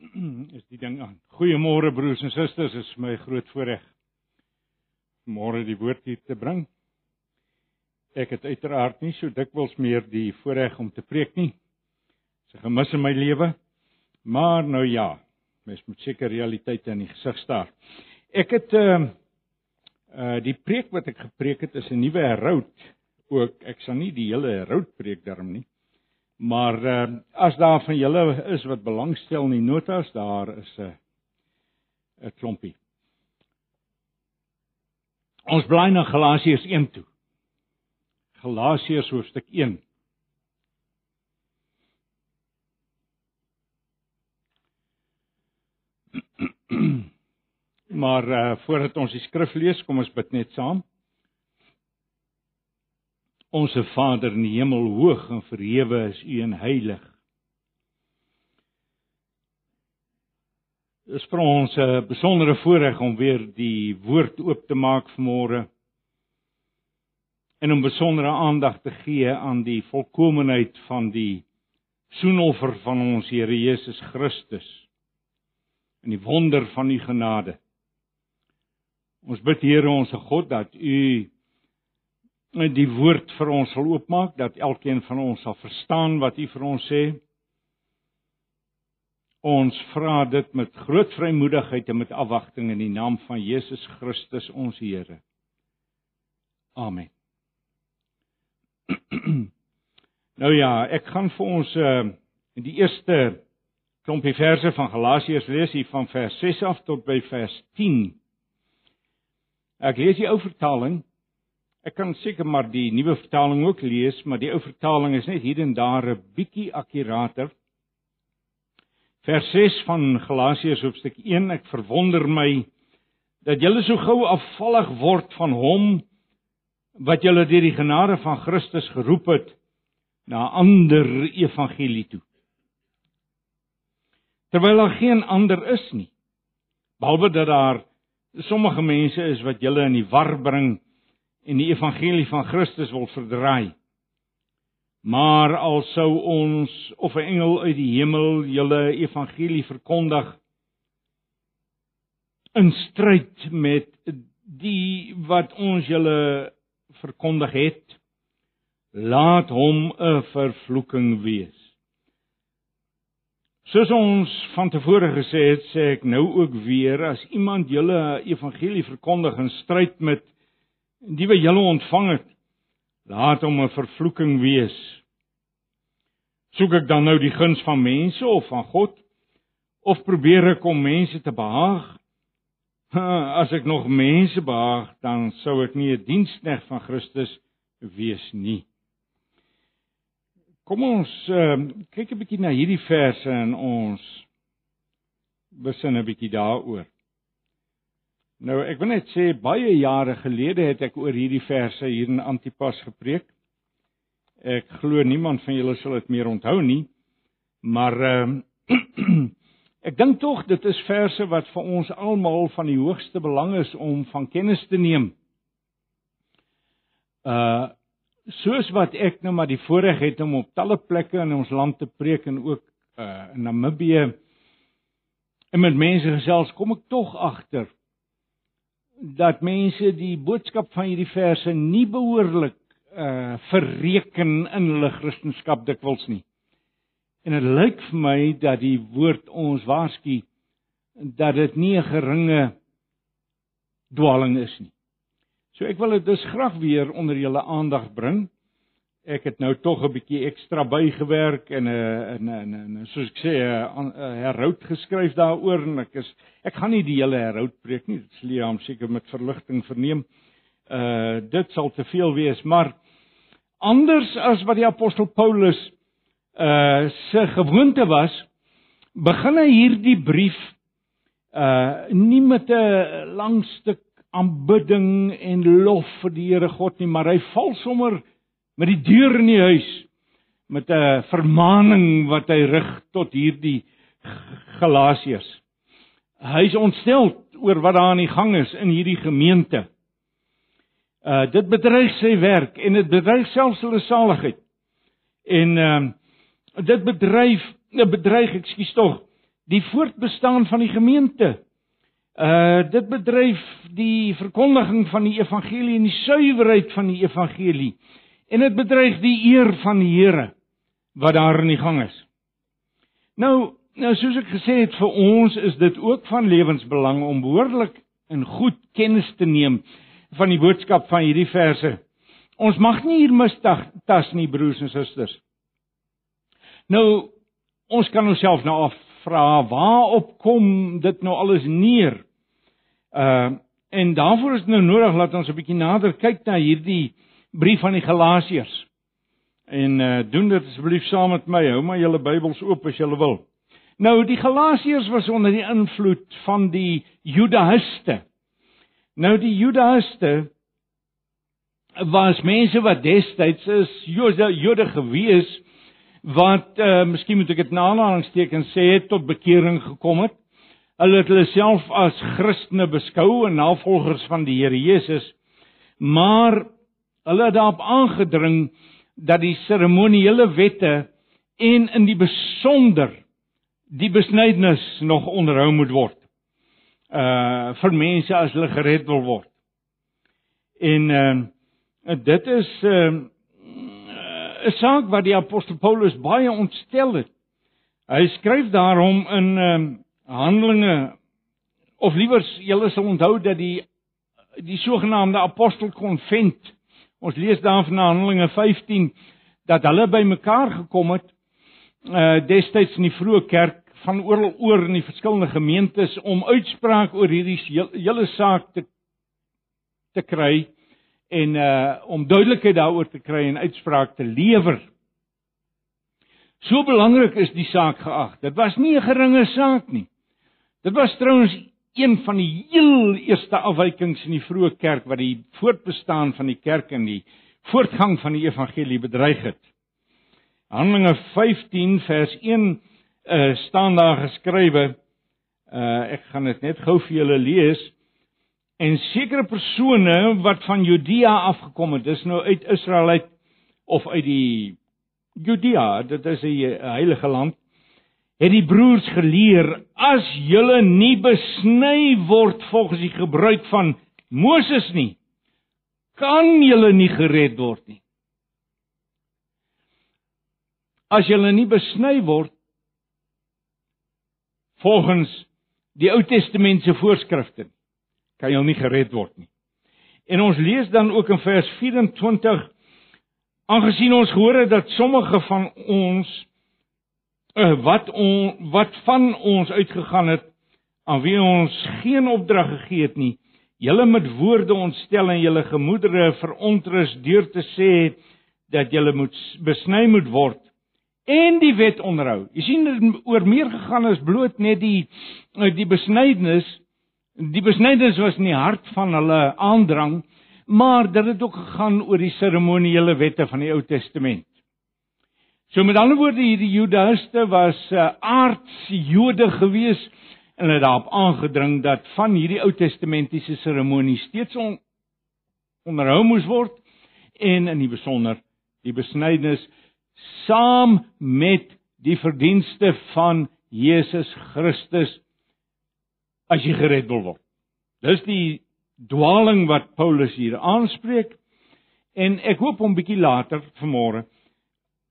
is die ding aan. Goeiemôre broers en susters, is my groot voorreg môre die woord hier te bring. Ek het uiteraard nie so dikwels meer die voorreg om te preek nie. Dis 'n gemis in my lewe. Maar nou ja, mens moet seker realiteite in die gesig staar. Ek het uh uh die preek wat ek gepreek het is 'n nuwe herout ook. Ek sal nie die hele herout preek daarom nie. Maar uh, as daar van julle is wat belangstel in die notas, daar is 'n 'n klompie. Ons bly na Galasiërs 1 toe. Galasiërs hoofstuk 1. maar uh, voordat ons die skrif lees, kom ons bid net saam. Onse Vader in die hemel, hoog en verhewe is U en heilig. Dit is vir ons 'n besondere voorreg om weer die woord oop te maak vanmôre en om besondere aandag te gee aan die volkomenheid van die soenoffer van ons Here Jesus Christus en die wonder van u genade. Ons bid Here ons God dat u die woord vir ons sal oopmaak dat elkeen van ons sal verstaan wat U vir ons sê. Ons vra dit met groot vrymoedigheid en met afwagting in die naam van Jesus Christus ons Here. Amen. nou ja, ek gaan vir ons uh die eerste klompie verse van Galasiërs lees hier van vers 6 af tot by vers 10. Ek lees die ou vertaling Ek kan seker maar die nuwe vertaling ook lees, maar die ou vertaling is net hier en daar 'n bietjie akkurater. Vers 6 van Galasiërs hoofstuk 1, ek verwonder my dat julle so gou afvallig word van hom wat julle deur die genade van Christus geroep het na 'n ander evangelie toe. Terwyl daar geen ander is nie, behalwe dat daar sommige mense is wat julle in die war bring en die evangelie van Christus wil verdraai. Maar al sou ons of 'n engel uit die hemel julle evangelie verkondig in stryd met die wat ons julle verkondig het, laat hom 'n vervloeking wees. Soos ons van tevore gesê het, sê ek nou ook weer as iemand julle evangelie verkondig in stryd met die wat julle ontvang het, laat hom 'n vervloeking wees. Soek ek dan nou die guns van mense of van God of probeer ek om mense te behaag? As ek nog mense behaag, dan sou ek nie 'n diensknegt van Christus wees nie. Kom ons uh, kyk 'n bietjie na hierdie verse en ons besin 'n bietjie daaroor. Nou ek wil net sê baie jare gelede het ek oor hierdie verse hier in Antipas gepreek. Ek glo niemand van julle sal dit meer onthou nie. Maar ehm uh, ek dink tog dit is verse wat vir ons almal van die hoogste belang is om van kennis te neem. Uh soos wat ek nou maar die voorreg het om op talle plekke in ons land te preek en ook uh in Namibië en met mense gesels, kom ek tog agter dat mense die boodskap van hierdie verse nie behoorlik uh verreken in hulle kristendom dikwels nie. En dit lyk vir my dat die woord ons waarsku dat dit nie 'n geringe dwaaling is nie. So ek wil dit dus graag weer onder julle aandag bring ek het nou tog 'n bietjie ekstra bygewerk en 'n uh, 'n 'n soos ek sê 'n herhoud geskryf daaroor en ek is ek gaan nie die hele herhoud preek nie dit sal hom seker met verligting verneem. Uh dit sal te veel wees maar anders as wat die apostel Paulus uh se gewoonte was begin hy hierdie brief uh nie met 'n lang stuk aanbidding en lof vir die Here God nie maar hy val sommer met die deur in die huis met 'n vermaaning wat hy rig tot hierdie Galasiërs. Hy is ontstel oor wat daar aan die gang is in hierdie gemeente. Uh dit bedreig sy werk en dit bedreig selfs hulle saligheid. En ehm uh, dit bedryf 'n bedreig, ekskuus tog, die voortbestaan van die gemeente. Uh dit bedryf die verkondiging van die evangelie en die suiwerheid van die evangelie. En dit bedreig die eer van die Here wat daar in die gang is. Nou, nou soos ek gesê het vir ons is dit ook van lewensbelang om behoorlik en goed kennis te neem van die boodskap van hierdie verse. Ons mag nie hier mistas nie broers en susters. Nou ons kan onsself nou afvra waarop kom dit nou alles neer? Uh en daarvoor is nou nodig dat ons 'n bietjie nader kyk na hierdie brief aan die Galasiërs. En uh doen dit asseblief saam met my. Hou maar julle Bybels oop as julle wil. Nou die Galasiërs was onder die invloed van die Judaïste. Nou die Judaïste was mense wat destyds is Jode, Jode gewees wat uh miskien moet ek dit na aanhalingstekens sê het tot bekering gekom het. Hulle het hulle self as Christene beskou en navolgers van die Here Jesus. Maar hulle het daarop aangedring dat die seremoniele wette en in die besonder die besnydenis nog onderhou moet word. Uh vir mense as hulle gered wil word. En uh dit is uh 'n saak wat die apostel Paulus baie ontstel het. Hy skryf daarom in uh Handelinge of liewers julle sal onthou dat die die sogenaamde apostelkonvent ons lees daar van Handelinge 15 dat hulle bymekaar gekom het uh destyds in die vroeë kerk van oral oor in die verskillende gemeentes om uitspraak oor hierdie hele saak te te kry en uh om duidelikheid daaroor te kry en uitspraak te lewer. So belangrik is die saak geag. Dit was nie 'n geringe saak nie. Dit was trouens een van die heel eerste afwykings in die vroeë kerk wat die voortbestaan van die kerk en die voortgang van die evangelie bedreig het. Handelinge 15 vers 1 uh, eh, staan daar geskrywe uh, ek gaan dit net gou vir julle lees en sekere persone wat van Judea afgekom het dis nou uit Israel uit of uit die Judea dit is 'n heilige land het die broers geleer as julle nie besny word volgens die gebruik van Moses nie kan julle nie gered word nie. As julle nie besny word volgens die Ou Testament se voorskrifte kan jy nie gered word nie. En ons lees dan ook in vers 24 aangesien ons het dat sommige van ons wat on, wat van ons uitgegaan het aan wie ons geen opdrag gegee het nie julle met woorde ontstel en julle gemoedere verontrus deur te sê dat julle moet besny moet word en die wet onderhou. Jy sien dit oor meer gegaan as bloot net die eh, die besnydenis die besnydenis was in die hart van hulle aandrang maar dit het ook gegaan oor die seremoniele wette van die Ou Testament So met ander woorde hierdie Judaïste was 'n uh, aardse Jode gewees en hulle het daarop aangedring dat van hierdie Ou Testamentiese seremonies steeds on, onderhou moes word en in die besonder die besnydenis saam met die verdienste van Jesus Christus as jy gered wil word. Dis die dwaling wat Paulus hier aanspreek en ek hoop om bietjie later vanmôre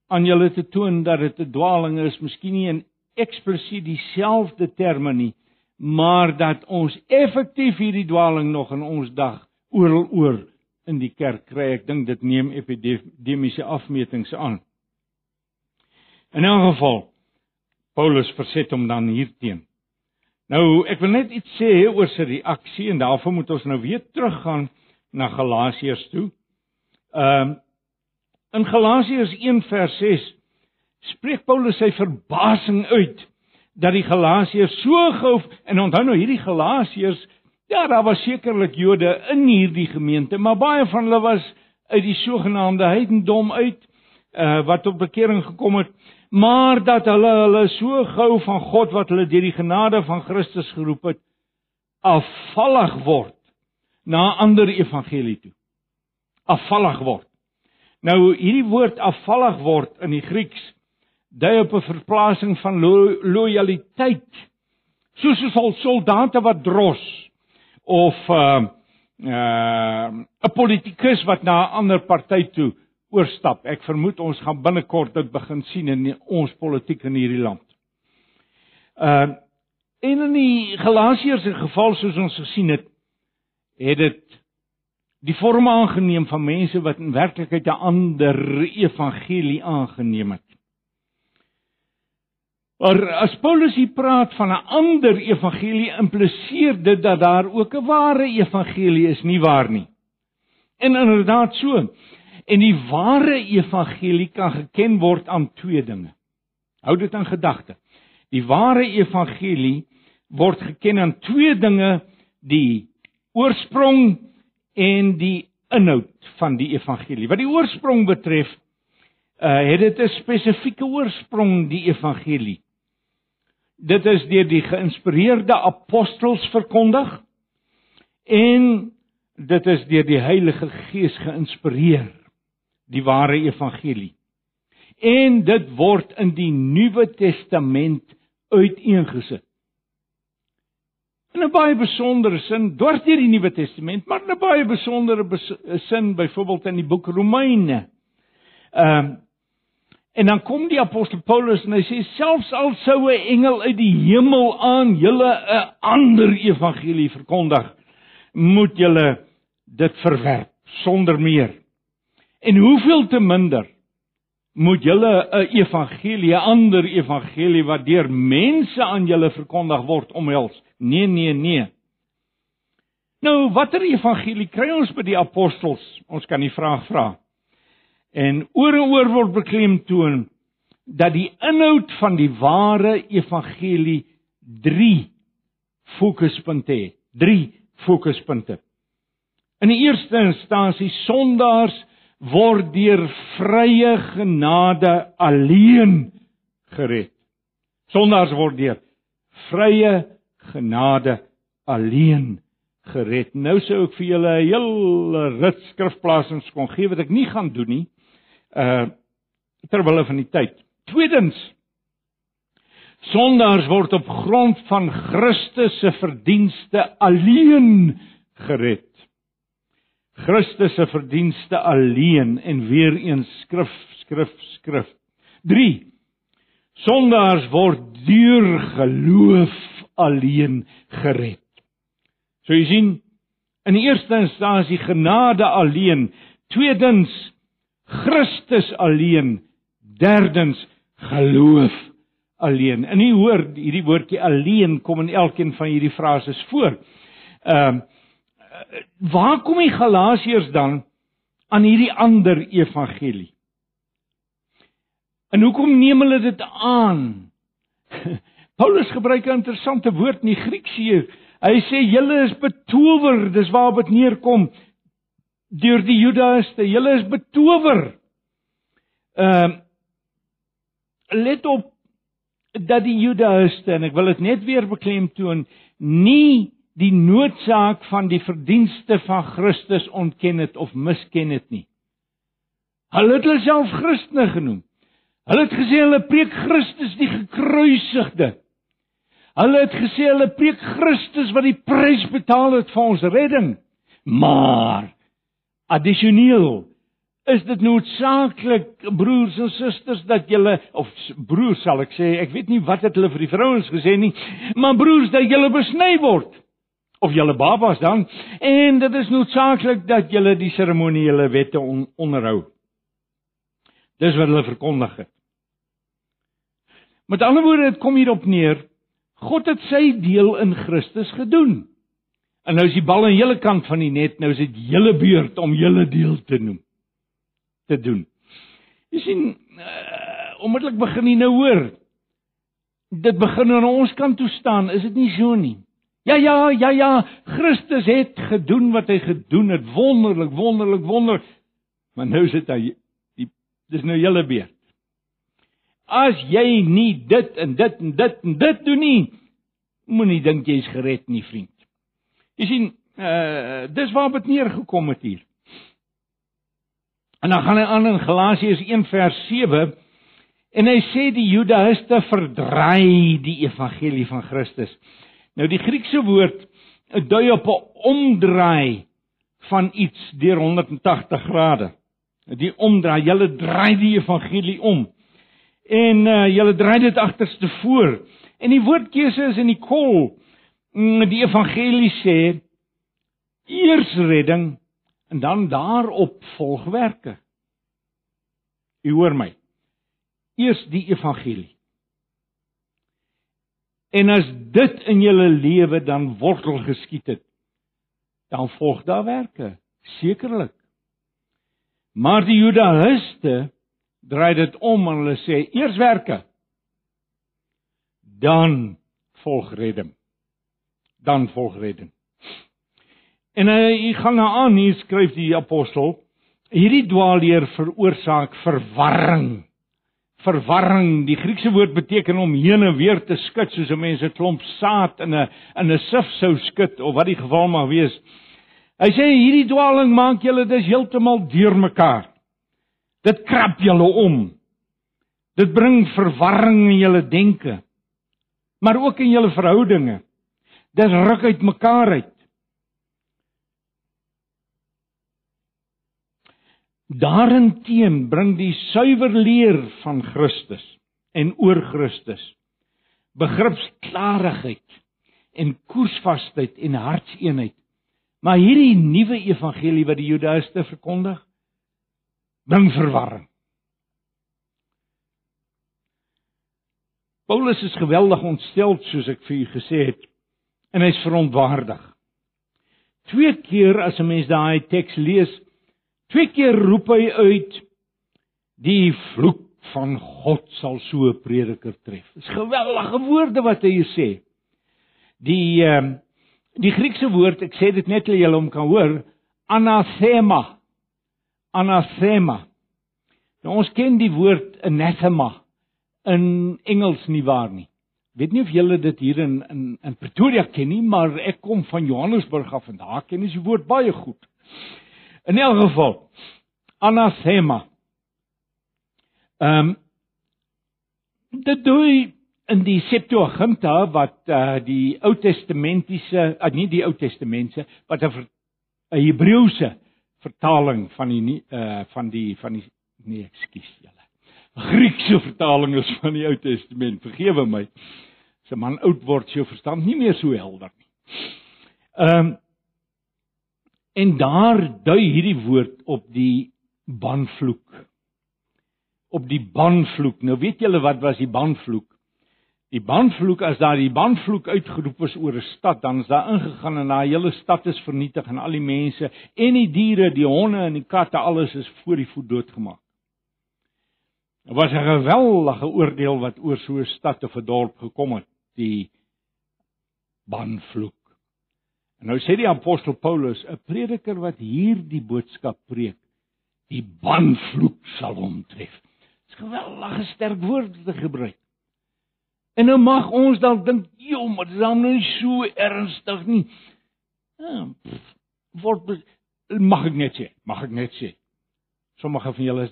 aan julle te toon dat dit 'n dwaling is, miskien nie in eksplisiet dieselfde terme nie, maar dat ons effektief hierdie dwaling nog in ons dag oral oor in die kerk kry. Ek dink dit neem epidemiese afmetings aan. In 'n geval Paulus verset hom dan hierteen. Nou, ek wil net iets sê oor sy reaksie en daarvoor moet ons nou weer teruggaan na Galasiërs toe. Ehm um, In Galasiërs 1 vers 6 spreek Paulus sy verbasing uit dat die Galasiërs so gou en onthou nou hierdie Galasiërs ja daar was sekerlik Jode in hierdie gemeente maar baie van hulle was uit die sogenaamde heidendom uit uh, wat tot bekering gekom het maar dat hulle hulle so gou van God wat hulle deur die genade van Christus geroep het afvallig word na ander evangelie toe. Afvallig word Nou hierdie woord afvallig word in die Grieks dui op 'n verplasing van lo lojaliteit Soos 'n soldate wat dros of 'n uh, uh, 'n politikus wat na 'n ander party toe oorstap. Ek vermoed ons gaan binnekort dit begin sien in ons politiek in hierdie land. Uh en in die Galasiërs se geval soos ons gesien het, het dit die vorm aangeneem van mense wat in werklikheid 'n ander evangelie aangeneem het. Maar as Paulus hier praat van 'n ander evangelie, impliseer dit dat daar ook 'n ware evangelie is, nie waar nie? En inderdaad so. En die ware evangelie kan geken word aan twee dinge. Hou dit in gedagte. Die ware evangelie word geken aan twee dinge: die oorsprong en die inhoud van die evangelie. Wat die oorsprong betref, uh, het dit 'n spesifieke oorsprong die evangelie. Dit is deur die geïnspireerde apostels verkondig en dit is deur die Heilige Gees geïnspireer die ware evangelie. En dit word in die Nuwe Testament uiteengesit. In 'n baie besondere sin deur die Nuwe Testament, maar in 'n baie besondere sin byvoorbeeld in die boek Romeine. Ehm uh, En dan kom die apostel Paulus en hy sê selfs al sou 'n engel uit die hemel aan julle 'n ander evangelie verkondig, moet julle dit verwerp sonder meer. En hoeveel te minder moet julle 'n evangelie, 'n ander evangelie wat deur mense aan julle verkondig word omhels? Nee, nee, nee. Nou, watter evangelie kry ons by die apostels? Ons kan die vraag vra. En oor en oor word beklemtoon dat die inhoud van die ware evangelie 3 fokuspunte het. 3 fokuspunte. In die eerste instansie sondaars word deur vrye genade alleen gered. Sondaars word deur vrye genade alleen gered. Nou sou ek vir julle 'n hele rit skrifplasings kon gee wat ek nie gaan doen nie uh terwyl van die tyd. Tweedens sondaars word op grond van Christus se verdienste alleen gered. Christus se verdienste alleen en weer eens skrif skrif skrif. 3 Sondaars word deur geloof alleen gered. So jy sien in die eerste instansie genade alleen, tweedens Christus alleen. Derdens geloof alleen. En jy hoor hierdie woordjie alleen kom in elkeen van hierdie frases voor. Ehm uh, waar kom die Galasiërs dan aan hierdie ander evangelie? En hoekom neem hulle dit aan? Paulus gebruik 'n interessante woord in die Grieks hier. Hy sê julle is betower, dis waarop dit neerkom deur die Judaïste. Julle is betower. Ehm uh, let op dat die Judaïste en ek wil dit net weer beklemtoon, nie die noodsaak van die verdienste van Christus ontken het of misken het nie. Hulle het hulle self Christene genoem. Hulle het gesê hulle preek Christus die gekruisigde. Hulle het gesê hulle preek Christus wat die prys betaal het vir ons redding. Maar addisioneel is dit noodsaaklik broers en susters dat julle of broers sal ek sê ek weet nie wat het hulle vir die vrouens gesê nie maar broers dat julle besny word of julle babas dan en dit is noodsaaklik dat julle die seremoniele wette on, onderhou dis wat hulle verkondig het met ander woorde dit kom hierop neer God het sy deel in Christus gedoen En nou is die bal aan julle kant van die net, nou is dit julle beurt om julle deel te noem te doen. Jy sien, uh, onmiddellik begin jy nou hoor. Dit begin aan ons kant toe staan, is dit nie so nie? Ja ja, ja ja, Christus het gedoen wat hy gedoen het, wonderlik, wonderlik, wonder. Maar nou sit hy die dis nou julle beurt. As jy nie dit en dit en dit en dit doen nie, moenie dink jy's gered nie, vriend. Jy sien, uh dis waar dit neergekom het hier. En dan gaan hy aan in Galasiërs 1 vers 7 En hy sê die Judaïste verdraai die evangelie van Christus. Nou die Griekse woord dui op 'n omdraai van iets deur 180 grade. Die omdraai, julle draai die evangelie om. En uh, julle draai dit agterste voor. En die woordkeuse is in die kol. Mm, die evangelie sê eers redding en dan daarop volg werke. U hoor my. Eers die evangelie. En as dit in julle lewe dan wortel geskiet het, dan volg daar werke, sekerlik. Maar die Judaïste draai dit om en hulle sê eers werke, dan volg redding. Dan volg redding. En hy gaan na aan hier skryf die apostel, hierdie dwaalleer veroorsaak verwarring verwarring. Die Griekse woord beteken om heen en weer te skud soos 'n mens 'n klomp saad in 'n in 'n sif sou skud of wat die geval mag wees. Hy sê hierdie dwaaling maak julle dis heeltemal deurmekaar. Dit krap julle om. Dit bring verwarring in julle denke. Maar ook in julle verhoudinge. Dit ruk uit mekaar uit. Daarenteen bring die suiwer leer van Christus en oor Christus begripsklarigheid en koersvasheid en hartseenheid. Maar hierdie nuwe evangelie wat die Judaïste verkondig, bring verwarring. Paulus is geweldig ontstel soos ek vir u gesê het en hy's verontwaardig. Twee keer as 'n mens daai teks lees, Twee keer roep hy uit die vloek van God sal so 'n prediker tref. Dis geweldige woorde wat hy sê. Die ehm die Griekse woord, ek sê dit net dat julle hom kan hoor, anathema. Anathema. Nou ons ken die woord anathema in Engels nie waar nie. Weet nie of julle dit hier in in in Pretoria ken nie, maar ek kom van Johannesburg af en daar ken jy die woord baie goed. In elk geval anathema. Ehm um, dit doen in die Septuaginta wat uh, die Ou Testamentiese, uh, nie die Ou Testamentse, wat 'n 'n Hebreëse vertaling van die uh van die van die nee, ekskuus julle. Griekse vertaling is van die Ou Testament. Vergewe my. 'n man oud word, sy verstand nie meer so helder nie. Ehm um, En daar dui hierdie woord op die banvloek. Op die banvloek. Nou weet julle wat was die banvloek? Die banvloek as daar die banvloek uitgeroep is oor 'n stad, dan is daar ingegaan en daai hele stad is vernietig en al die mense en die diere, die honde en die katte, alles is voor die voet doodgemaak. Dit was 'n geweldige oordeel wat oor so 'n stad of 'n dorp gekom het, die banvloek. En nou sê die apostel Paulus, 'n prediker wat hierdie boodskap preek, die banvloek sal hom tref. Dis geweldige sterk woorde te gebruik. En nou mag ons dalk dink, "Jo, maar dit is dan nou nie so ernstig nie." Ja, word mag ek net sê, mag ek net sê. Sommige van julle is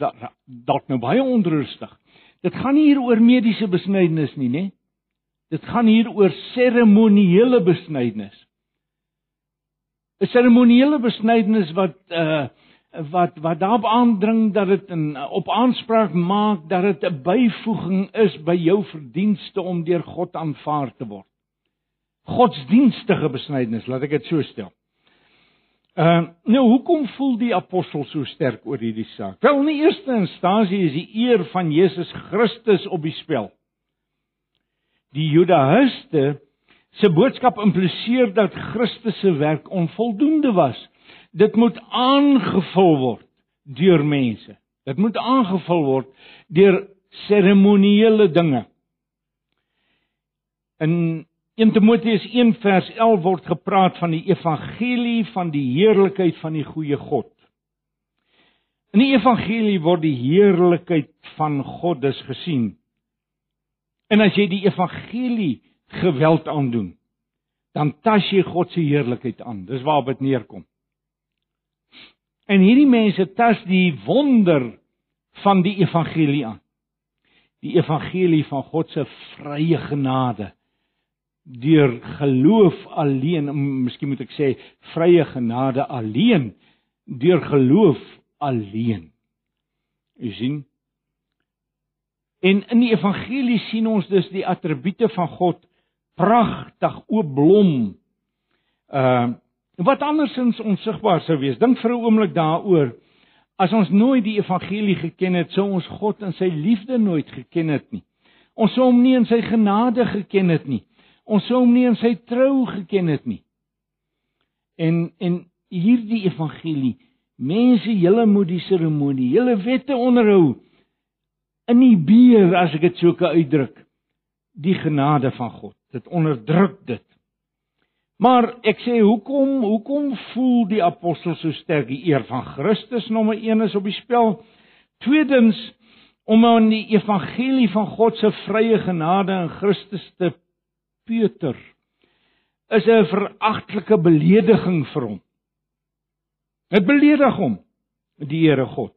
dalk nou baie onrustig. Dit gaan nie hier oor mediese besnydenis nie, né? Dit gaan hier oor seremonieele besnydenis. 'n seremoniele besnydenis wat uh wat wat daarop aandring dat dit 'n op aanspraak maak dat dit 'n byvoeging is by jou verdienste om deur God aanvaar te word. Godsdienstige besnydenis, laat ek dit so stel. Uh nou hoekom voel die apostel so sterk oor hierdie saak? Wel, in die eerste instansie is die eer van Jesus Christus op die spel. Die Judaïste se boodskap impliseer dat Christus se werk onvoldoende was. Dit moet aangevul word deur mense. Dit moet aangevul word deur seremonieele dinge. In 1 Timoteus 1 vers 11 word gepraat van die evangelie van die heerlikheid van die goeie God. In die evangelie word die heerlikheid van God dus gesien. En as jy die evangelie geweld aandoen, dan tas jy God se heerlikheid aan. Dis waarop dit neerkom. En hierdie mense tas die wonder van die evangelie aan. die evangelie van God se vrye genade deur geloof alleen, miskien moet ek sê vrye genade alleen deur geloof alleen. U sien? En in die evangelie sien ons dus die attribute van God pragtig oopblom. Uh wat andersins onsigbaar sou wees. Dink vir 'n oomblik daaroor. As ons nooit die evangelie geken het, sou ons God in sy liefde nooit geken het nie. Ons sou hom nie in sy genade geken het nie. Ons sou hom nie in sy trou geken het nie. En en hierdie evangelie, mense, julle moet die seremonie, julle wette onderhou in die beer as ek dit so kan uitdruk. Die genade van God. Dit onderdruk dit. Maar ek sê hoekom hoekom voel die apostel so sterk die eer van Christus nommer 1 is op die spel? Tweedens om aan die evangelie van God se vrye genade in Christus te Peter is 'n veragtelike belediging vir hom. Dit beledig hom, die Here God.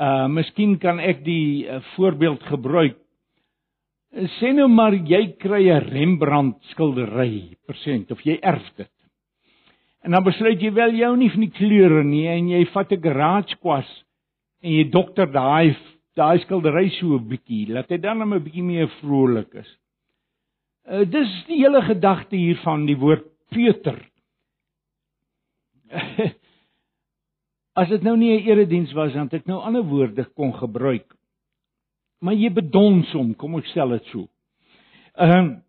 Uh miskien kan ek die uh, voorbeeld gebruik sê nou maar jy kry 'n Rembrandt skildery persent of jy erf dit. En dan besluit jy wel jou nie van die kleure nie en jy vat 'n garage kwas en jy dokter daai daai skildery so 'n bietjie, laat hy dan net 'n bietjie meer vrolik is. Uh, dis die hele gedagte hiervan die woord Peter. As dit nou nie 'n erediens was dan het ek nou ander woorde kon gebruik maar jy bedons hom, kom ek stel dit so. Ehm uh,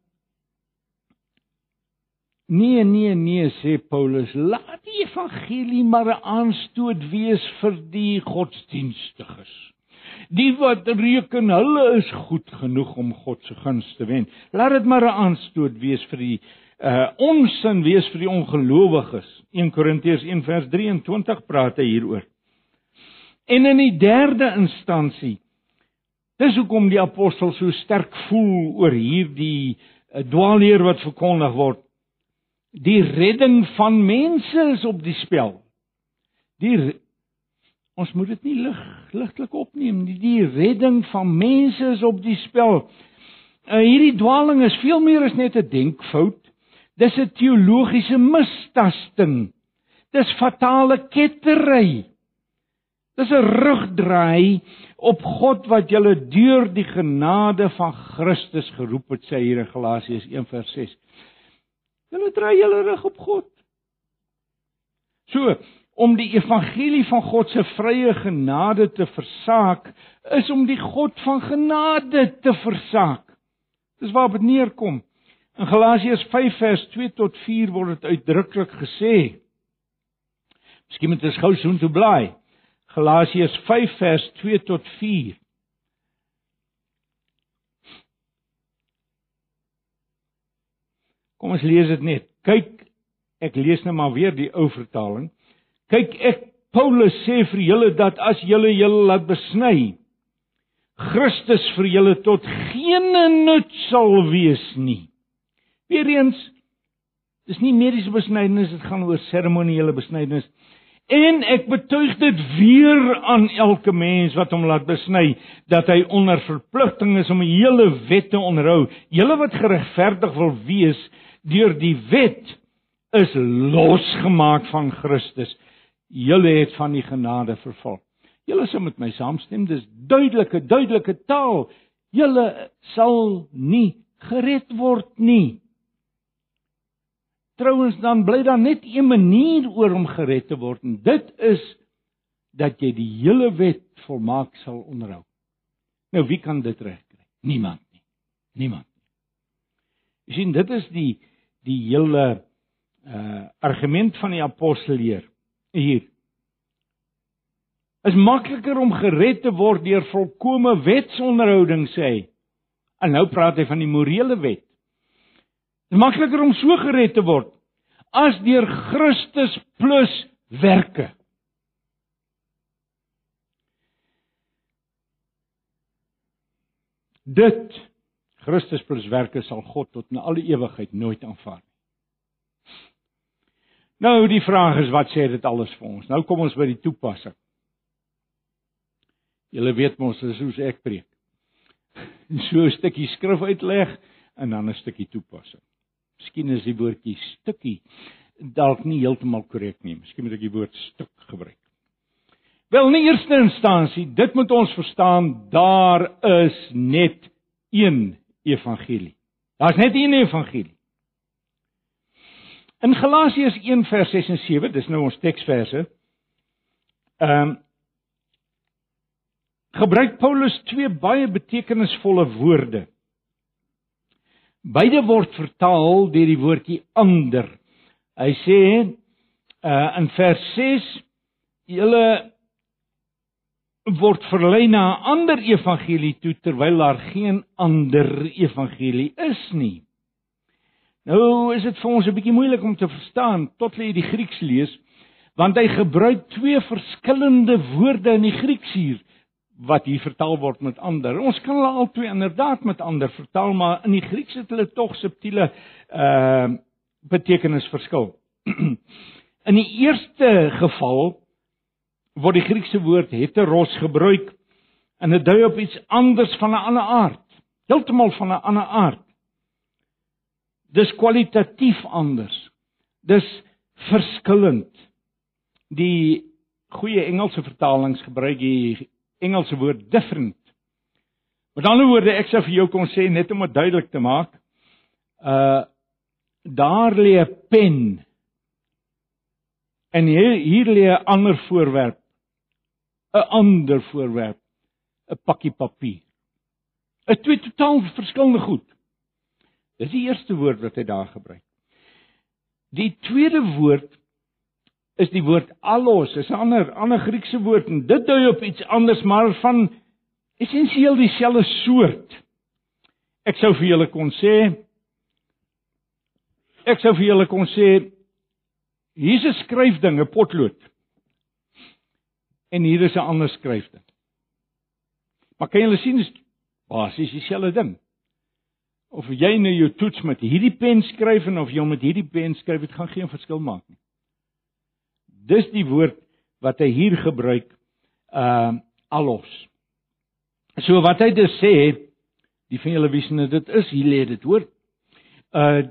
Nee nee nee sê Paulus, laat die evangelie maar 'n aanstoot wees vir die godsdienstiges. Die wat reken hulle is goed genoeg om God se guns te wen. Laat dit maar 'n aanstoot wees vir die uh onsin wees vir die ongelowiges. 1 Korintiërs 1 vers 23 praat hy hieroor. En in die derde instansie Dis hoekom die apostel so sterk voel oor hierdie uh, dwaalleer wat verkondig word. Die redding van mense is op die spel. Die ons moet dit nie lig ligtelik opneem nie. Die redding van mense is op die spel. Uh, hierdie dwaaling is veel meer as net 'n denkfout. Dis 'n teologiese mistasting. Dis fatale kettery. Dis 'n rugdraai op God wat julle deur die genade van Christus geroep het, sê hier in Galasiërs 1:6. Julle draai julle rug op God. So, om die evangelie van God se vrye genade te versaak, is om die God van genade te versaak. Dis waar dit neerkom. In Galasiërs 5:2 tot 4 word dit uitdruklik gesê. Miskien moet ons gou so toe blaai. Galasiërs 5 vers 2 tot 4. Kom ons lees dit net. Kyk, ek lees nou maar weer die ou vertaling. Kyk, ek Paulus sê vir julle dat as julle julle laat besny, Christus vir julle tot geen nut sal wees nie. Weereens dis nie mediese besnydenis, dit gaan oor seremoniele besnydenis. En ek betuig dit weer aan elke mens wat hom laat besny dat hy onder verpligting is om die hele wet te onderhou. Julle wat geregverdig wil wees deur die wet is losgemaak van Christus. Julle het van die genade verval. Julle sal met my saamstem, dis duidelike duidelike taal. Julle sal nie gered word nie. Trouwens dan bly daar net een manier oor om gered te word en dit is dat jy die hele wet volmaak sal onderhou. Nou wie kan dit regkry? Niemand nie. Niemand nie. Jy sien dit is die die hele uh argument van die apostel hier. Hier. Is makliker om gered te word deur volkomme wetsonderhouding sê hy. En nou praat hy van die morele wet. Dit makliker om so gered te word as deur Christus plus werke. Dit Christus plus werke sal God tot in alle ewigheid nooit aanvaar nie. Nou die vraag is wat sê dit alles vir ons? Nou kom ons by die toepassing. Julle weet mos dis hoe ek preek. so 'n stukkie skrif uitleg en dan 'n stukkie toepassing. Miskien is die woordjie stukkie dalk nie heeltemal korrek nie. Miskien moet ek die woord stuk gebruik. Wel, in eerste instansie, dit moet ons verstaan, daar is net een evangelie. Daar's net een evangelie. In Galasiërs 1 vers 6 en 7, dis nou ons teksverse. Ehm um, gebruik Paulus twee baie betekenisvolle woorde. Beide word vertaal deur die woordjie ander. Hy sê uh in vers 6 julle word verlei na 'n ander evangelie toe terwyl daar geen ander evangelie is nie. Nou is dit vir ons 'n bietjie moeilik om te verstaan tot jy die Grieks lees, want hy gebruik twee verskillende woorde in die Grieks hier wat hier vertaal word met ander. Ons kan hulle albei inderdaad met ander vertaal, maar in die Grieks het hulle tog subtiele uh betekenisverskil. in die eerste geval word die Griekse woord heteros gebruik en dit dui op iets anders van 'n ander aard, heeltemal van 'n ander aard. Dis kwalitatief anders. Dis verskillend. Die goeie Engelse vertalings gebruik die Engelse woord different. Met ander woorde, ek sou vir jou kon sê net om dit duidelik te maak, uh daar lê 'n pen en hier hier lê 'n ander voorwerp, 'n ander voorwerp, 'n pakkie papier. 'n Twee totaal verskillende goed. Dis die eerste woord wat hy daar gebruik. Die tweede woord is die woord allos, is 'n ander ander Griekse woord en dit dui op iets anders maar van essensieel dieselfde soort. Ek sou vir julle kon sê ek sou vir julle kon sê hier's 'n skryfding, 'n potlood. En hier is 'n ander skryfding. Maar kan julle sien dis basies dieselfde ding of jy nou jou toets met hierdie pen skryf en of jy met hierdie pen skryf, dit gaan geen verskil maak nie. Dis die woord wat hy hier gebruik, uh allos. So wat hy dus sê, die van julle wie sien dit is, hier lê dit hoor. Uh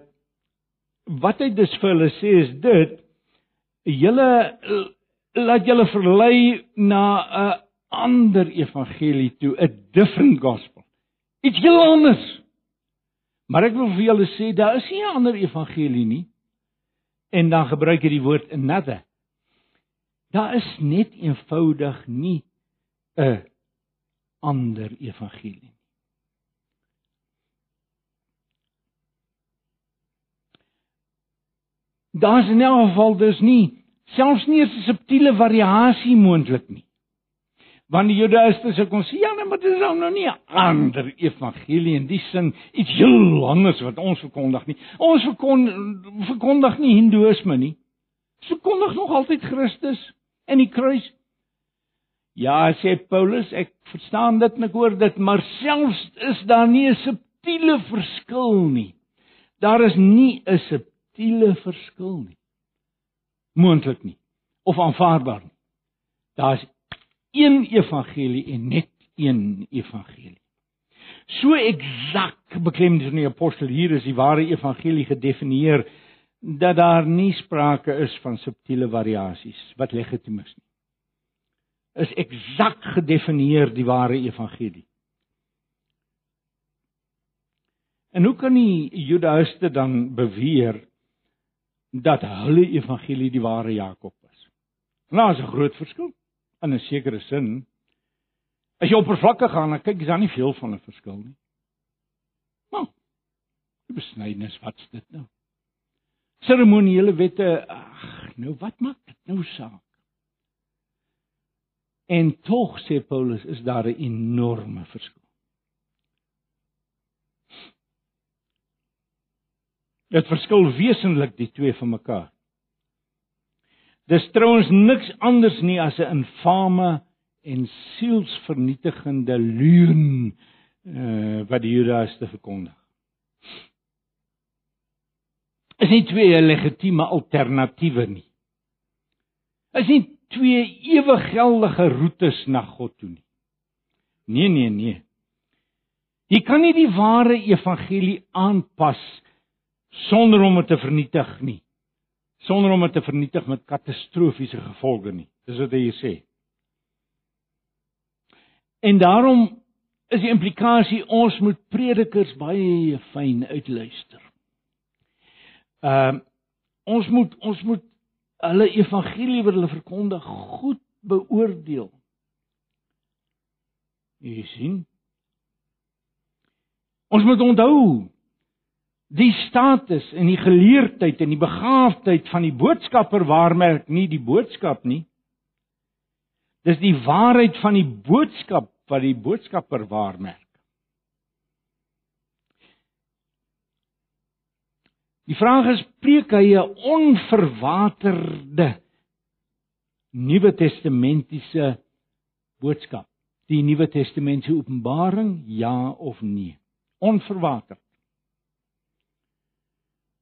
wat hy dus vir hulle sê is dit julle laat julle verlei na 'n ander evangelie toe, 'n different gospel. Iets heel anders. Maar ek wil vir julle sê daar is nie 'n ander evangelie nie. En dan gebruik hy die woord another. Daar is net eenvoudig nie 'n ander evangelie nie. Daar's in 'n geval dus nie selfs nie 'n subtiele variasie moontlik nie want die Judaïste sê kon sê ja, nee, maar dit is nou nie 'n ander evangelie in die sin iets heel anders wat ons verkondig nie. Ons verkondig verkondig nie hindoeïsme nie. Ons verkondig nog altyd Christus en die kruis. Ja, sê Paulus, ek verstaan dit en ek hoor dit, maar selfs is daar nie 'n subtiele verskil nie. Daar is nie 'n subtiele verskil nie. Moontlik nie of aanvaarbaar nie. Daar's een evangelie en net een evangelie. So eksak beklem die apostel hier is die ware evangelie gedefinieer dat daar nie sprake is van subtiele variasies wat legitiem is nie. Is eksak gedefinieer die ware evangelie. En hoe kan die Judaïste dan beweer dat hulle evangelie die ware Jakob is? Nou is 'n groot verskil in 'n sekere sin. As jy oppervlakkig gaan, dan kyk jy dan nie veel van 'n verskil nie. Maar die besnydenis, wat's dit nou? Seremoniele wette, ag, nou wat maak dit nou saak? En tog sê Paulus is daar 'n enorme verskil. Dit verskil wesentlik die twee van mekaar. Dis trouens niks anders nie as 'n infame en sielsvernietigende leuen uh, wat die Judaïste verkondig. Is nie twee legitieme alternatiewe nie. Is nie twee ewig geldige roetes na God toe nie. Nee nee nee. Jy kan nie die ware evangelie aanpas sonder om dit te vernietig nie. Sonder om dit te vernietig met katastrofiese gevolge nie. Dis wat hy sê. En daarom is die implikasie ons moet predikers baie fyn uitluister. Ehm uh, ons moet ons moet hulle evangelie wat hulle verkondig goed beoordeel. Jy sien? Ons moet onthou die status en die geleerdheid en die begaafdheid van die boodskapper waarmerk nie die boodskap nie. Dis die waarheid van die boodskap wat die boodskapper waarmerk. Die vraag is preek hy 'n onverwaterde Nuwe Testamentiese boodskap? Die Nuwe Testamentiese Openbaring, ja of nee? Onverwaterd.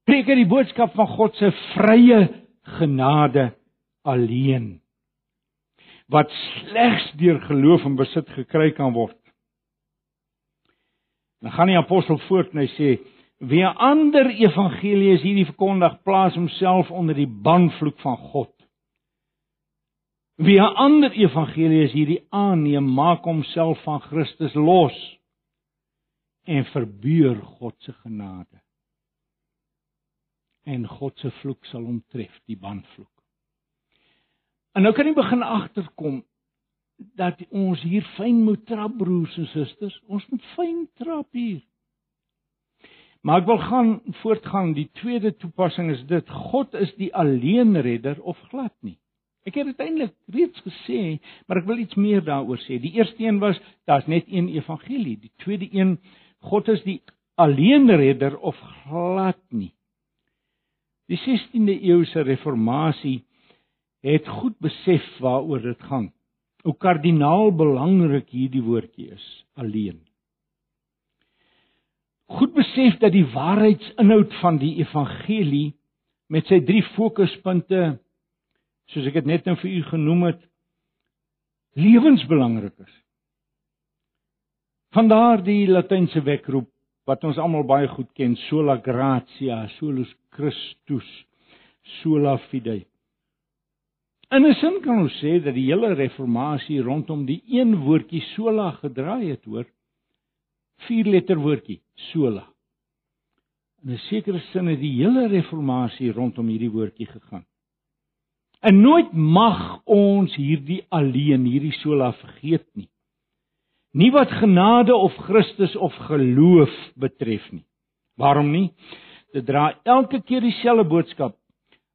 Preek hy die boodskap van God se vrye genade alleen wat slegs deur geloof en besit gekry kan word. Dan gaan die apostel voort en hy sê Wie 'n ander evangelie is hierdie verkondig, plaas homself onder die banvloek van God. Wie 'n ander evangelie is hierdie aanneem, maak homself van Christus los en verbeur God se genade. En God se vloek sal hom tref, die banvloek. En nou kan jy begin agterkom dat ons hier fyn moet trap broers en susters. Ons moet fyn trap hier. Maar ek wil gaan voortgaan. Die tweede toepassing is dit: God is die alleenredder of glad nie. Ek het dit eintlik reeds gesê, maar ek wil iets meer daaroor sê. Die eerste een was daar's net een evangelie. Die tweede een God is die alleenredder of glad nie. Die 16de eeuse reformatie het goed besef waaroor dit gaan. Hoe kardinaal belangrik hierdie woordjie is, alleen goed besef dat die waarheidsinhoud van die evangelie met sy drie fokuspunte soos ek dit net nou vir u genoem het lewensbelangrik is. Vandaar die latynse wekroep wat ons almal baie goed ken, sola gratia, solus Christus, sola fide. In 'n sin kan ons sê dat die hele reformatie rondom die een woordjie sola gedraai het, hoor vier letter woordjie, sola. In 'n sekere sin het die hele reformatie rondom hierdie woordjie gegaan. En nooit mag ons hierdie alleen, hierdie sola vergeet nie. Nie wat genade of Christus of geloof betref nie. Waarom nie? Dit dra elke keer dieselfde boodskap.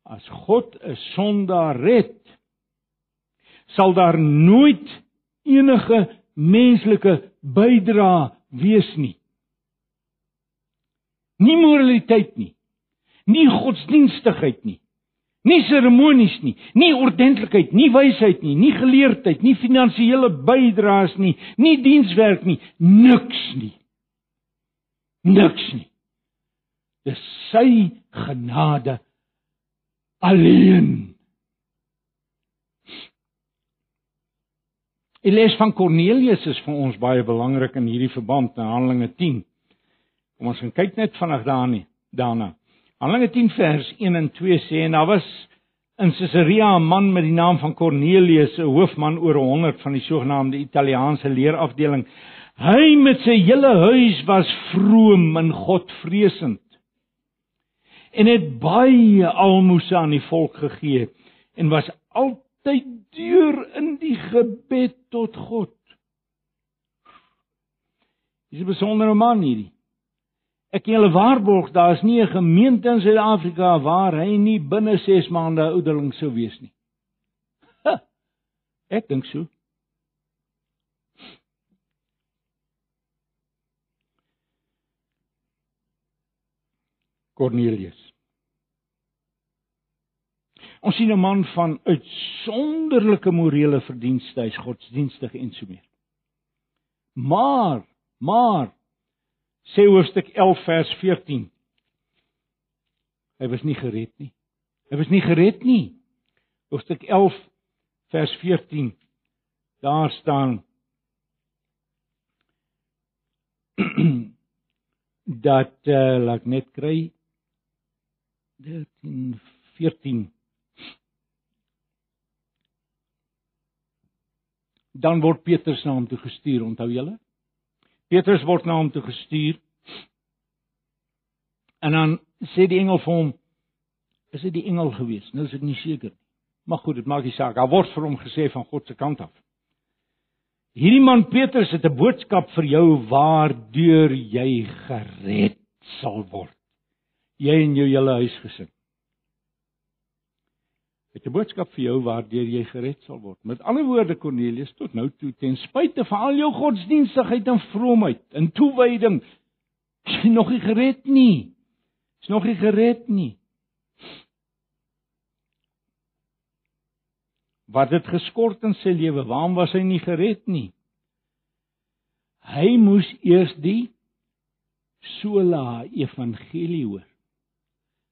As God 'n sondaar red, sal daar nooit enige menslike bydrae wees nie. Nie moraliteit nie. Nie godsdienstigheid nie. Nie seremonies nie, nie ordentlikheid, nie wysheid nie, nie geleerdheid, nie finansiële bydraes nie, nie dienswerk nie, niks nie. Niks nie. Dis sy genade alleen. Die les van Kornelius is vir ons baie belangrik in hierdie verband in Handelinge 10. Kom ons gaan kyk net vinnig daarin daarna. Handelinge 10 vers 1 en 2 sê en daar was in Caesarea 'n man met die naam van Kornelius, 'n hoofman oor 100 van die sogenaamde Italiaanse leerafdeling. Hy met sy hele huis was vroom en Godvreesend en het baie almoses aan die volk gegee en was altyd deur in die gebed tot God. Dis 'n besondere man hierdie. Ek kan julle waarborg daar is nie 'n gemeente in Suid-Afrika waar hy nie binne 6 maande ouderling sou wees nie. Ha, ek dink so. Cornelius Ons sien 'n man van uitsonderlike morele verdienste, hy's godsdienstig en so meer. Maar, maar sê hoofstuk 11 vers 14. Hy was nie gered nie. Hy was nie gered nie. Hoofstuk 11 vers 14. Daar staan dat uh, laat ek net kry 13 14 dan word Petrus na hom toe gestuur, onthou julle? Petrus word na hom toe gestuur. En dan sê die engel vir hom: "Is dit die engel gewees?" Nou is ek nie seker nie. Maar goed, dit maak nie saak. Daar word vir hom gesê van God se kant af. Hierdie man Petrus het 'n boodskap vir jou waardeur jy gered sal word. Jy en jou hele huisgesin het 'n boodskap vir jou waardeur jy gered sal word. Met ander woorde Cornelius, tot nou toe ten spyte van al jou godsdienstigheid en vroomheid en toewyding, jy nog nie gered nie. Is nog nie gered nie. Wat het geskort in sy lewe? Waarom was hy nie gered nie? Hy moes eers die sola evangelie hoor.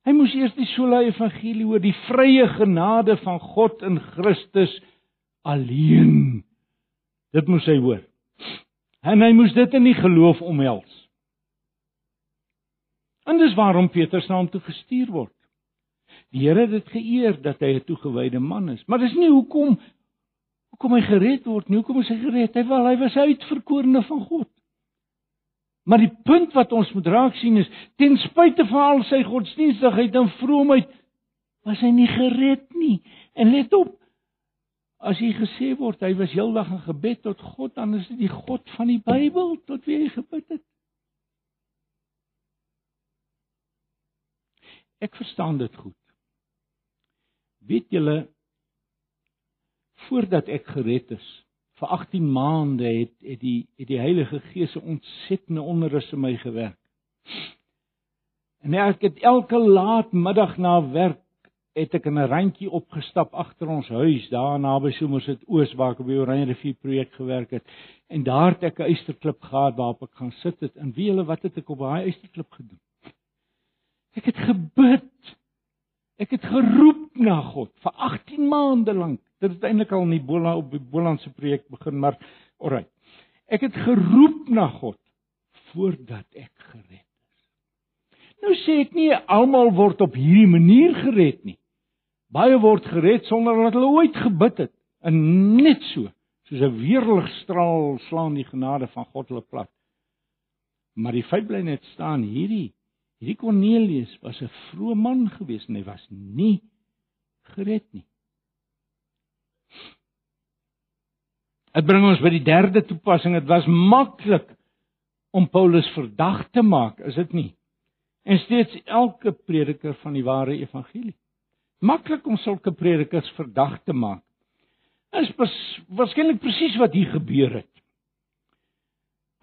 Hy moes eers die sola evangelie hoor, die vrye genade van God in Christus alleen. Dit moes hy hoor. En hy moes dit in die geloof omhels. En dis waarom Petrus na hom toe gestuur word. Die Here het dit geëer dat hy 'n toegewyde man is, maar dis nie hoekom hoekom hy gered word nie. Hoekom is hy gered? Hy wel, hy was uitverkorene van God. Maar die punt wat ons moet raak sien is ten spyte van al sy godsdienstigheid en vroomheid was hy nie gered nie. En let op as hy gesê word hy was heeldag in gebed tot God, dan is dit die God van die Bybel tot wie hy gebid het. Ek verstaan dit goed. Weet julle voordat ek gered is, vir 18 maande het het die het die Heilige Gees 'n ontsettende onderrus in my gewerk. En ek het elke laat middag na werk het ek in 'n randjie opgestap agter ons huis daar naby Somerset Oos waar ek die Oranje rivier projek gewerk het en daar het ek 'n eysterklip gehad waarop ek gaan sit het en wie hulle wat het ek op daai eysterklip gedoen ek het gebid ek het geroep na God vir 18 maande lank Dit het eintlik al in die Bola op die Bolandse projek begin, maar alright. Ek het geroep na God voordat ek gered is. Nou sê ek nie almal word op hierdie manier gered nie. Baie word gered sonder dat hulle ooit gebid het. En net so, soos 'n weerligstraal slaan die genade van God hulle plat. Maar die feit bly net staan hierdie hierdie Kornelius was 'n vrome man gewees en hy was nie gered nie. Dit bring ons by die derde toepassing. Dit was maklik om Paulus verdag te maak, is dit nie? En steeds elke prediker van die ware evangelie. Maklik om sulke predikers verdag te maak. Is waarskynlik presies wat hier gebeur het.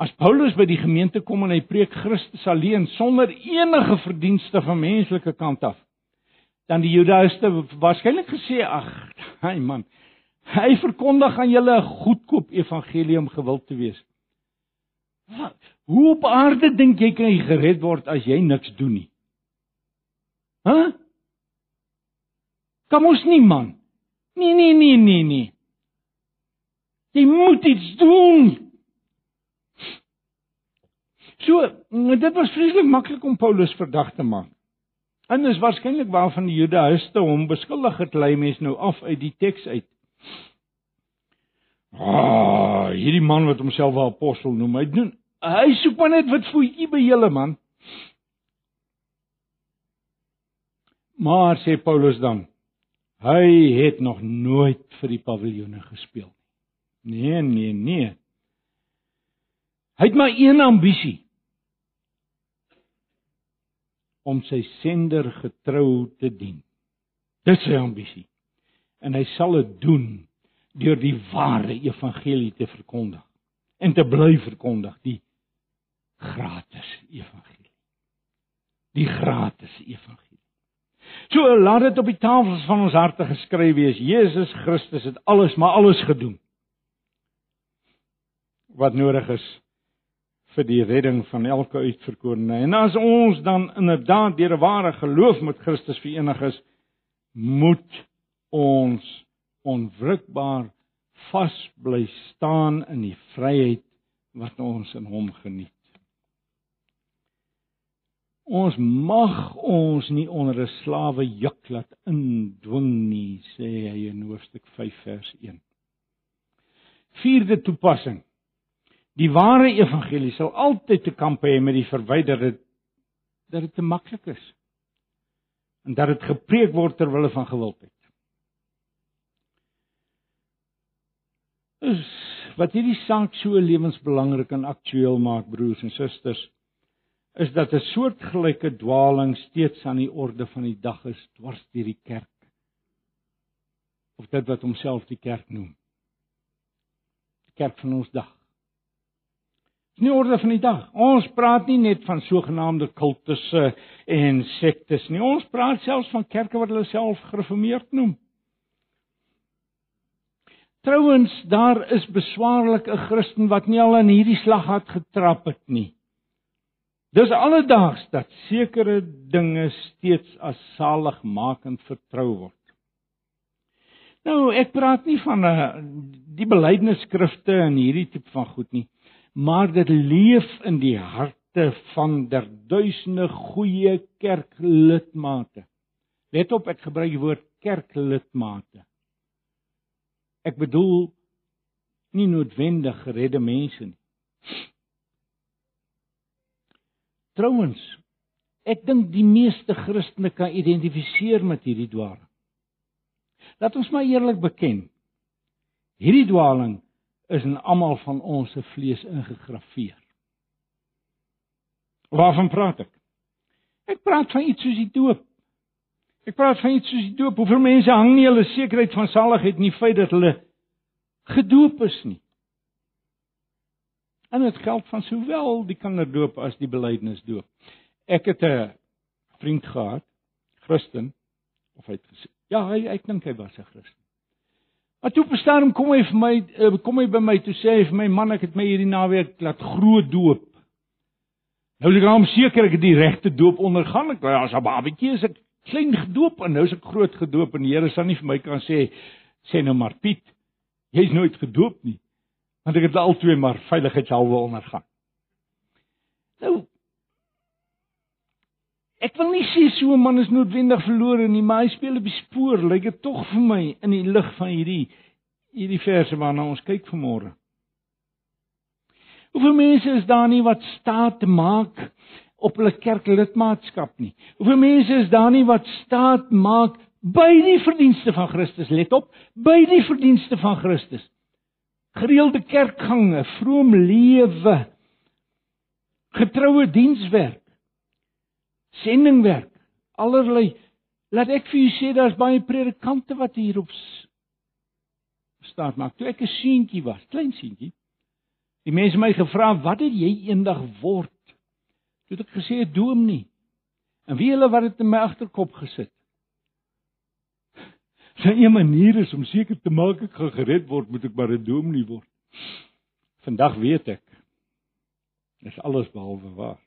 As Paulus by die gemeente kom en hy preek Christus alleen sonder enige verdienste van menslike kant af, dan die Judaïste waarskynlik gesê, ag, hy man, Hy verkondig aan julle 'n goedkoop evangelie om gewild te wees. Wat? Hoe op aarde dink jy kan jy gered word as jy niks doen nie? Hæ? Huh? Kom ons nie man. Nee nee nee nee nee. Jy moet iets doen. So, dit was vreeslik maklik om Paulus verdag te maak. En dis waarskynlik waarvan die Judaïste hom beskuldig het, lei mens nou af uit die teks uit. Ah, hierdie man wat homself 'n apostel noem, hy doen hy soek maar net wat voetjie by julle man. Maar sê Paulus dan, hy het nog nooit vir die paviljoene gespeel nie. Nee, nee, nee. Hy het maar een ambisie om sy sender getrou te dien. Dis sy ambisie. En hy sal dit doen deur die ware evangelie te verkondig en te bly verkondig die gratis evangelie. Die gratis evangelie. So laat dit op die tafels van ons harte geskryf wees. Jesus Christus het alles maar alles gedoen wat nodig is vir die redding van elke uitverkorene. En as ons dan inderdaad deur 'n ware geloof met Christus verenig is, moet ons onwrikbaar vas bly staan in die vryheid wat ons in hom geniet. Ons mag ons nie onder 'n slawe juk laat indwing nie, sê hy in hoofstuk 5 vers 1. Vierde toepassing. Die ware evangelie sal altyd te kamp hê met die verwyderde dat dit te maklik is en dat dit gepreek word ter wille van gewildheid. Is wat hierdie saak so lewensbelangrik en aktueel maak broers en susters is dat 'n soortgelyke dwaling steeds aan die orde van die dag is dwars deur die kerk. Of dit wat homself die kerk noem. Die kerk van ons dag. Dis nie orde van die dag. Ons praat nie net van sogenaamde kultusse en sektes nie. Ons praat selfs van kerke wat hulle self gereformeerd noem. Trouwens, daar is beswaarlik 'n Christen wat nie al in hierdie slag het getrap het nie. Dis alledaags dat sekere dinge steeds as saligmakend vertrou word. Nou, ek praat nie van uh, die belydenisskrifte en hierdie tipe van goed nie, maar dit leef in die harte van der duisende goeie kerklidmate. Let op, ek gebruik die woord kerklidmate. Ek bedoel nie noodwendig geredde mense nie. Trouwens, ek dink die meeste Christene kan identifiseer met hierdie dwaling. Laat ons maar eerlik beken. Hierdie dwaling is in almal van ons se vlees ingegrafieer. Waarvan praat ek? Ek praat van iets soos die doop. Ek praat van iets soos die doop. Hoeveel mense hang nie hulle sekerheid van saligheid in die feit dat hulle gedoop is nie. En dit geld van sowel die kinderdoop as die belydenisdoop. Ek het 'n vriend gehad, Christen, of hy het gesê, ja, hy ek dink hy was 'n Christen. Maar toe verstaan kom hy vir my eh, kom hy by my toe sê hy vir my man ek het my hierdie naweek laat groot doop. Nou is ek hom seker ek het die regte doop ondergaan. Ek was as 'n babatjie is ek klein gedoop en nou is ek groot gedoop en die Here sal nie vir my kan sê sê nou maar Piet, jy's nooit gedoop nie want ek het al twee maar veiligheidshalwe ondergaan. Nou Ek wil nie sê so 'n man is noodwendig verlore nie, maar hy speel op die spoor, lyk dit tog vir my in die lig van hierdie hierdie verse waarna ons kyk vanmôre. Hoeveel mense is daar nie wat staat te maak op hulle kerklidmaatskap nie? Hoeveel mense is daar nie wat staat maak by die verdienste van Christus? Let op, by die verdienste van Christus gereelde kerkgange, vroom lewe, getroue dienswerk, sendingwerk, allerlei. Laat ek vir u sê daar's baie predikante wat hierop staan maak. Toe ek 'n seentjie was, klein seentjie, die mense my gevra, "Wat het jy eendag word?" Toe het ek gesê, "Dominee." En wie hulle wat dit in my agterkop gesit. Sy een manier is om seker te maak ek gaan gered word, moet ek maar 'n dominee word. Vandag weet ek dis alles behalwe waar.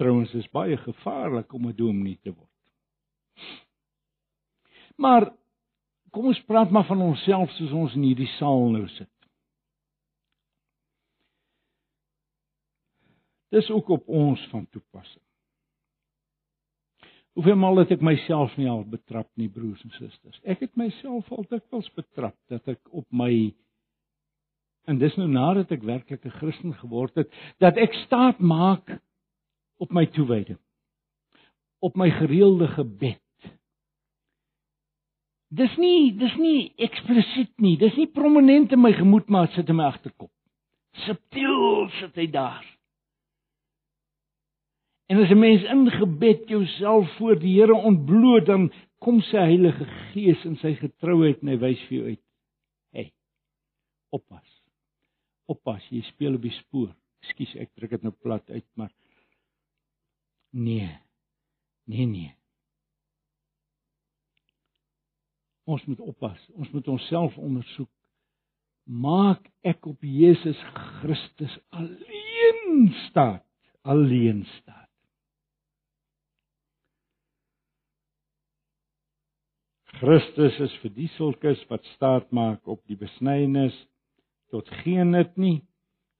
Trouwens is baie gevaarlik om 'n dominee te word. Maar kom ons praat maar van onsself soos ons in hierdie saal nou sit. Dis ook op ons van toepassing. Hoeveel maal het ek myself nie al betrap nie, broers en susters? Ek het myself al dikwels betrap dat ek op my en dis nou nadat ek werklik 'n Christen geword het, dat ek staat maak op my toewyding. Op my gereelde gebed. Dis nie dis nie eksplisiet nie, dis nie prominent in my gemoed maar sit in my agterkop. Subtiel sit hy daar. En as 'n mens in gebed jouself voor die Here ontbloot, dan kom sy Heilige Gees in sy getrouheid en hy wys vir jou uit. Hey. Oppas. Oppas, jy speel op die spoor. Ekskuus, ek druk dit nou plat uit, maar nee. Nee, nee. Ons moet oppas. Ons moet onsself ondersoek. Maak ek op Jesus Christus alleen staat? Alleen staat. Christus is vir die sulkes wat staat maak op die besnydenis tot geen nut nie,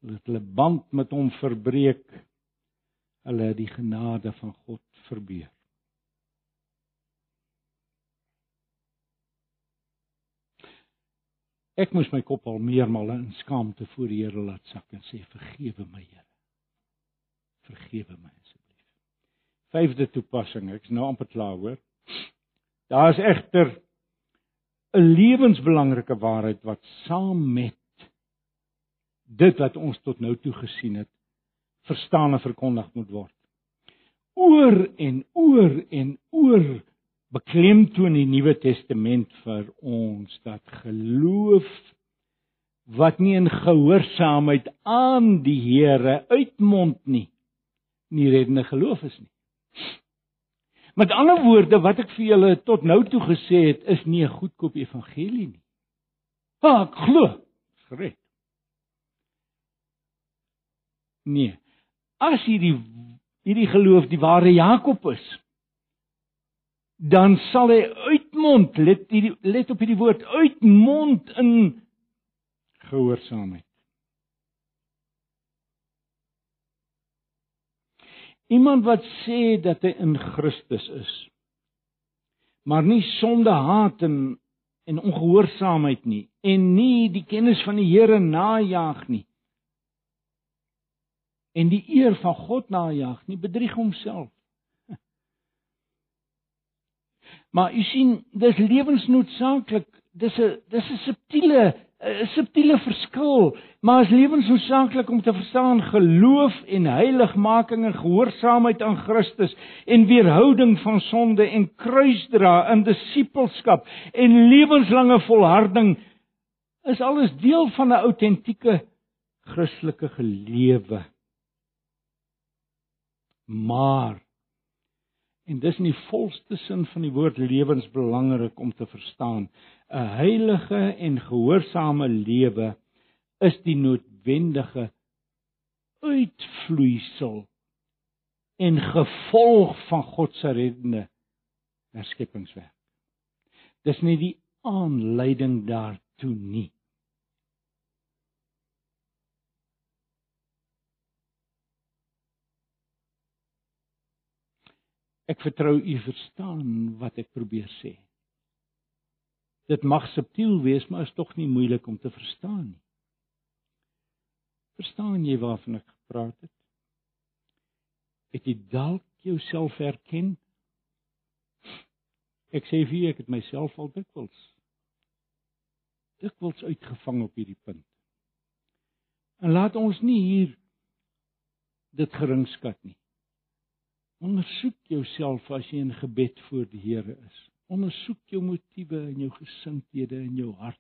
dat hulle band met hom verbreek. Hulle die genade van God verbeur. Ek moes my kop al meermale in skaamte voor die Here laat sak en sê vergewe my Here. Vergewe my asseblief. Vyfde toepassing, ek's nou amper klaar hoor. Daar is egter 'n lewensbelangrike waarheid wat saam met dit wat ons tot nou toe gesien het, verstaan en verkondig moet word. Oor en oor en oor beklemtoon die Nuwe Testament vir ons dat geloof wat nie in gehoorsaamheid aan die Here uitmond nie, nie reddende geloof is nie. Met ander woorde, wat ek vir julle tot nou toe gesê het, is nie 'n goedkoop evangelie nie. Ha, ek glo, gered. Nee. As hierdie hierdie geloof die ware Jakob is, dan sal hy uitmond, let hierdie let op hierdie woord, uitmond in gehoorsaamheid. Iemand wat sê dat hy in Christus is, maar nie sonde haat en en ongehoorsaamheid nie en nie die kennis van die Here najag nie en die eer van God najag nie bedrieg homself Maar u sien, dis lewensnoodsaaklik. Dis 'n dis 'n subtiele 'n subtiele verskil, maar is lewensnoodsaaklik om te verstaan geloof en heiligmaking en gehoorsaamheid aan Christus en weerhouding van sonde en kruisdra in disippelskap en lewenslange volharding is alles deel van 'n autentieke Christelike lewe. Maar En dis in die volste sin van die woord lewensbelangrik om te verstaan. 'n Heilige en gehoorsame lewe is die noodwendige uitvloeisel en gevolg van God se reddende herskepingswerk. Dis nie die aanleiding daartoe nie. Ek vertrou u verstaan wat ek probeer sê. Dit mag subtiel wees, maar is tog nie moeilik om te verstaan nie. Verstaan jy waarvan ek gepraat het? Het jy dalk jouself herken? Ek sê vir ek het myself al dikwels dikwels uitgevang op hierdie punt. En laat ons nie hier dit geringskat nie. Ondersoek jouself as jy in gebed voor die Here is. Ondersoek jou motiewe en jou gesindhede in jou hart.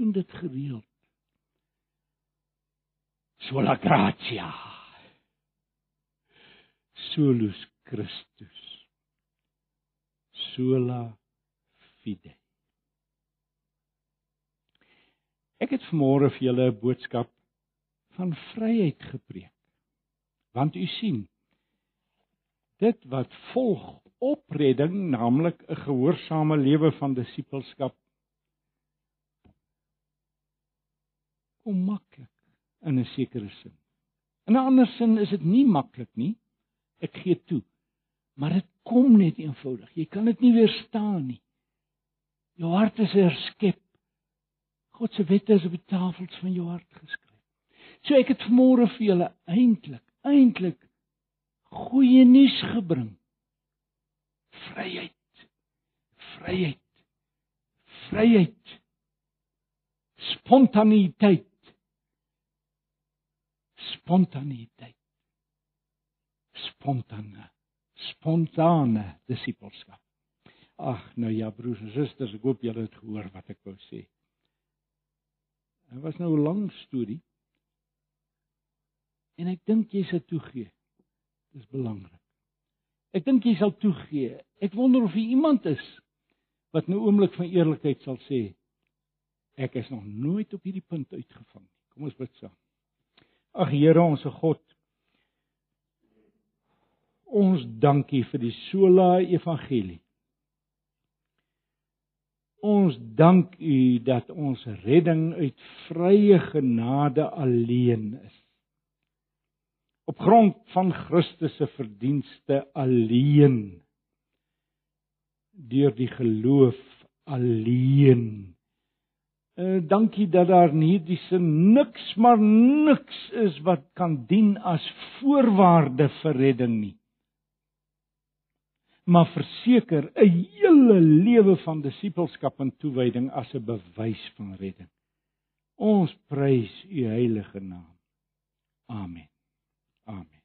Doen dit gereeld. Sola gratia. Solus Christus. Sola fide. Ek het vanmôre vir julle 'n boodskap van vryheid gepreek. Want u sien, dit wat volg op redding, naamlik 'n gehoorsame lewe van disippelskap. Kom maklik in 'n sekere sin. In 'n ander sin is dit nie maklik nie. Ek gee toe. Maar dit kom net eenvoudig. Jy kan dit nie weerstaan nie. Jou hart is herskep. God se wette is op die tafels van jou hart geskryf. So ek het vanmôre vir julle eintlik, eintlik goeie nuus gebring. Vryheid. Vryheid. Vryheid. Spontaniteit. Spontaniteit. Spontane. Spontane disippelskap. Ag, nou ja, broers en susters, ek hoop julle het gehoor wat ek wou sê. Dit was nou 'n lang storie. En ek dink jy sal toegee Dis belangrik. Ek dink jy sal toegee. Ek wonder of jy iemand is wat nou oomblik van eerlikheid sal sê ek is nog nooit op hierdie punt uitgevang nie. Kom ons bid saam. Ag Here, ons God. Ons dankie vir die sola evangelie. Ons dank U dat ons redding uit vrye genade alleen is op grond van Christus se verdienste alleen deur die geloof alleen. Uh, dankie dat daar in hierdie sin niks maar niks is wat kan dien as voorwaarde vir redding nie. Maar verseker 'n hele lewe van disippelskap en toewyding as 'n bewys van redding. Ons prys u heilige naam. Amen. Amen.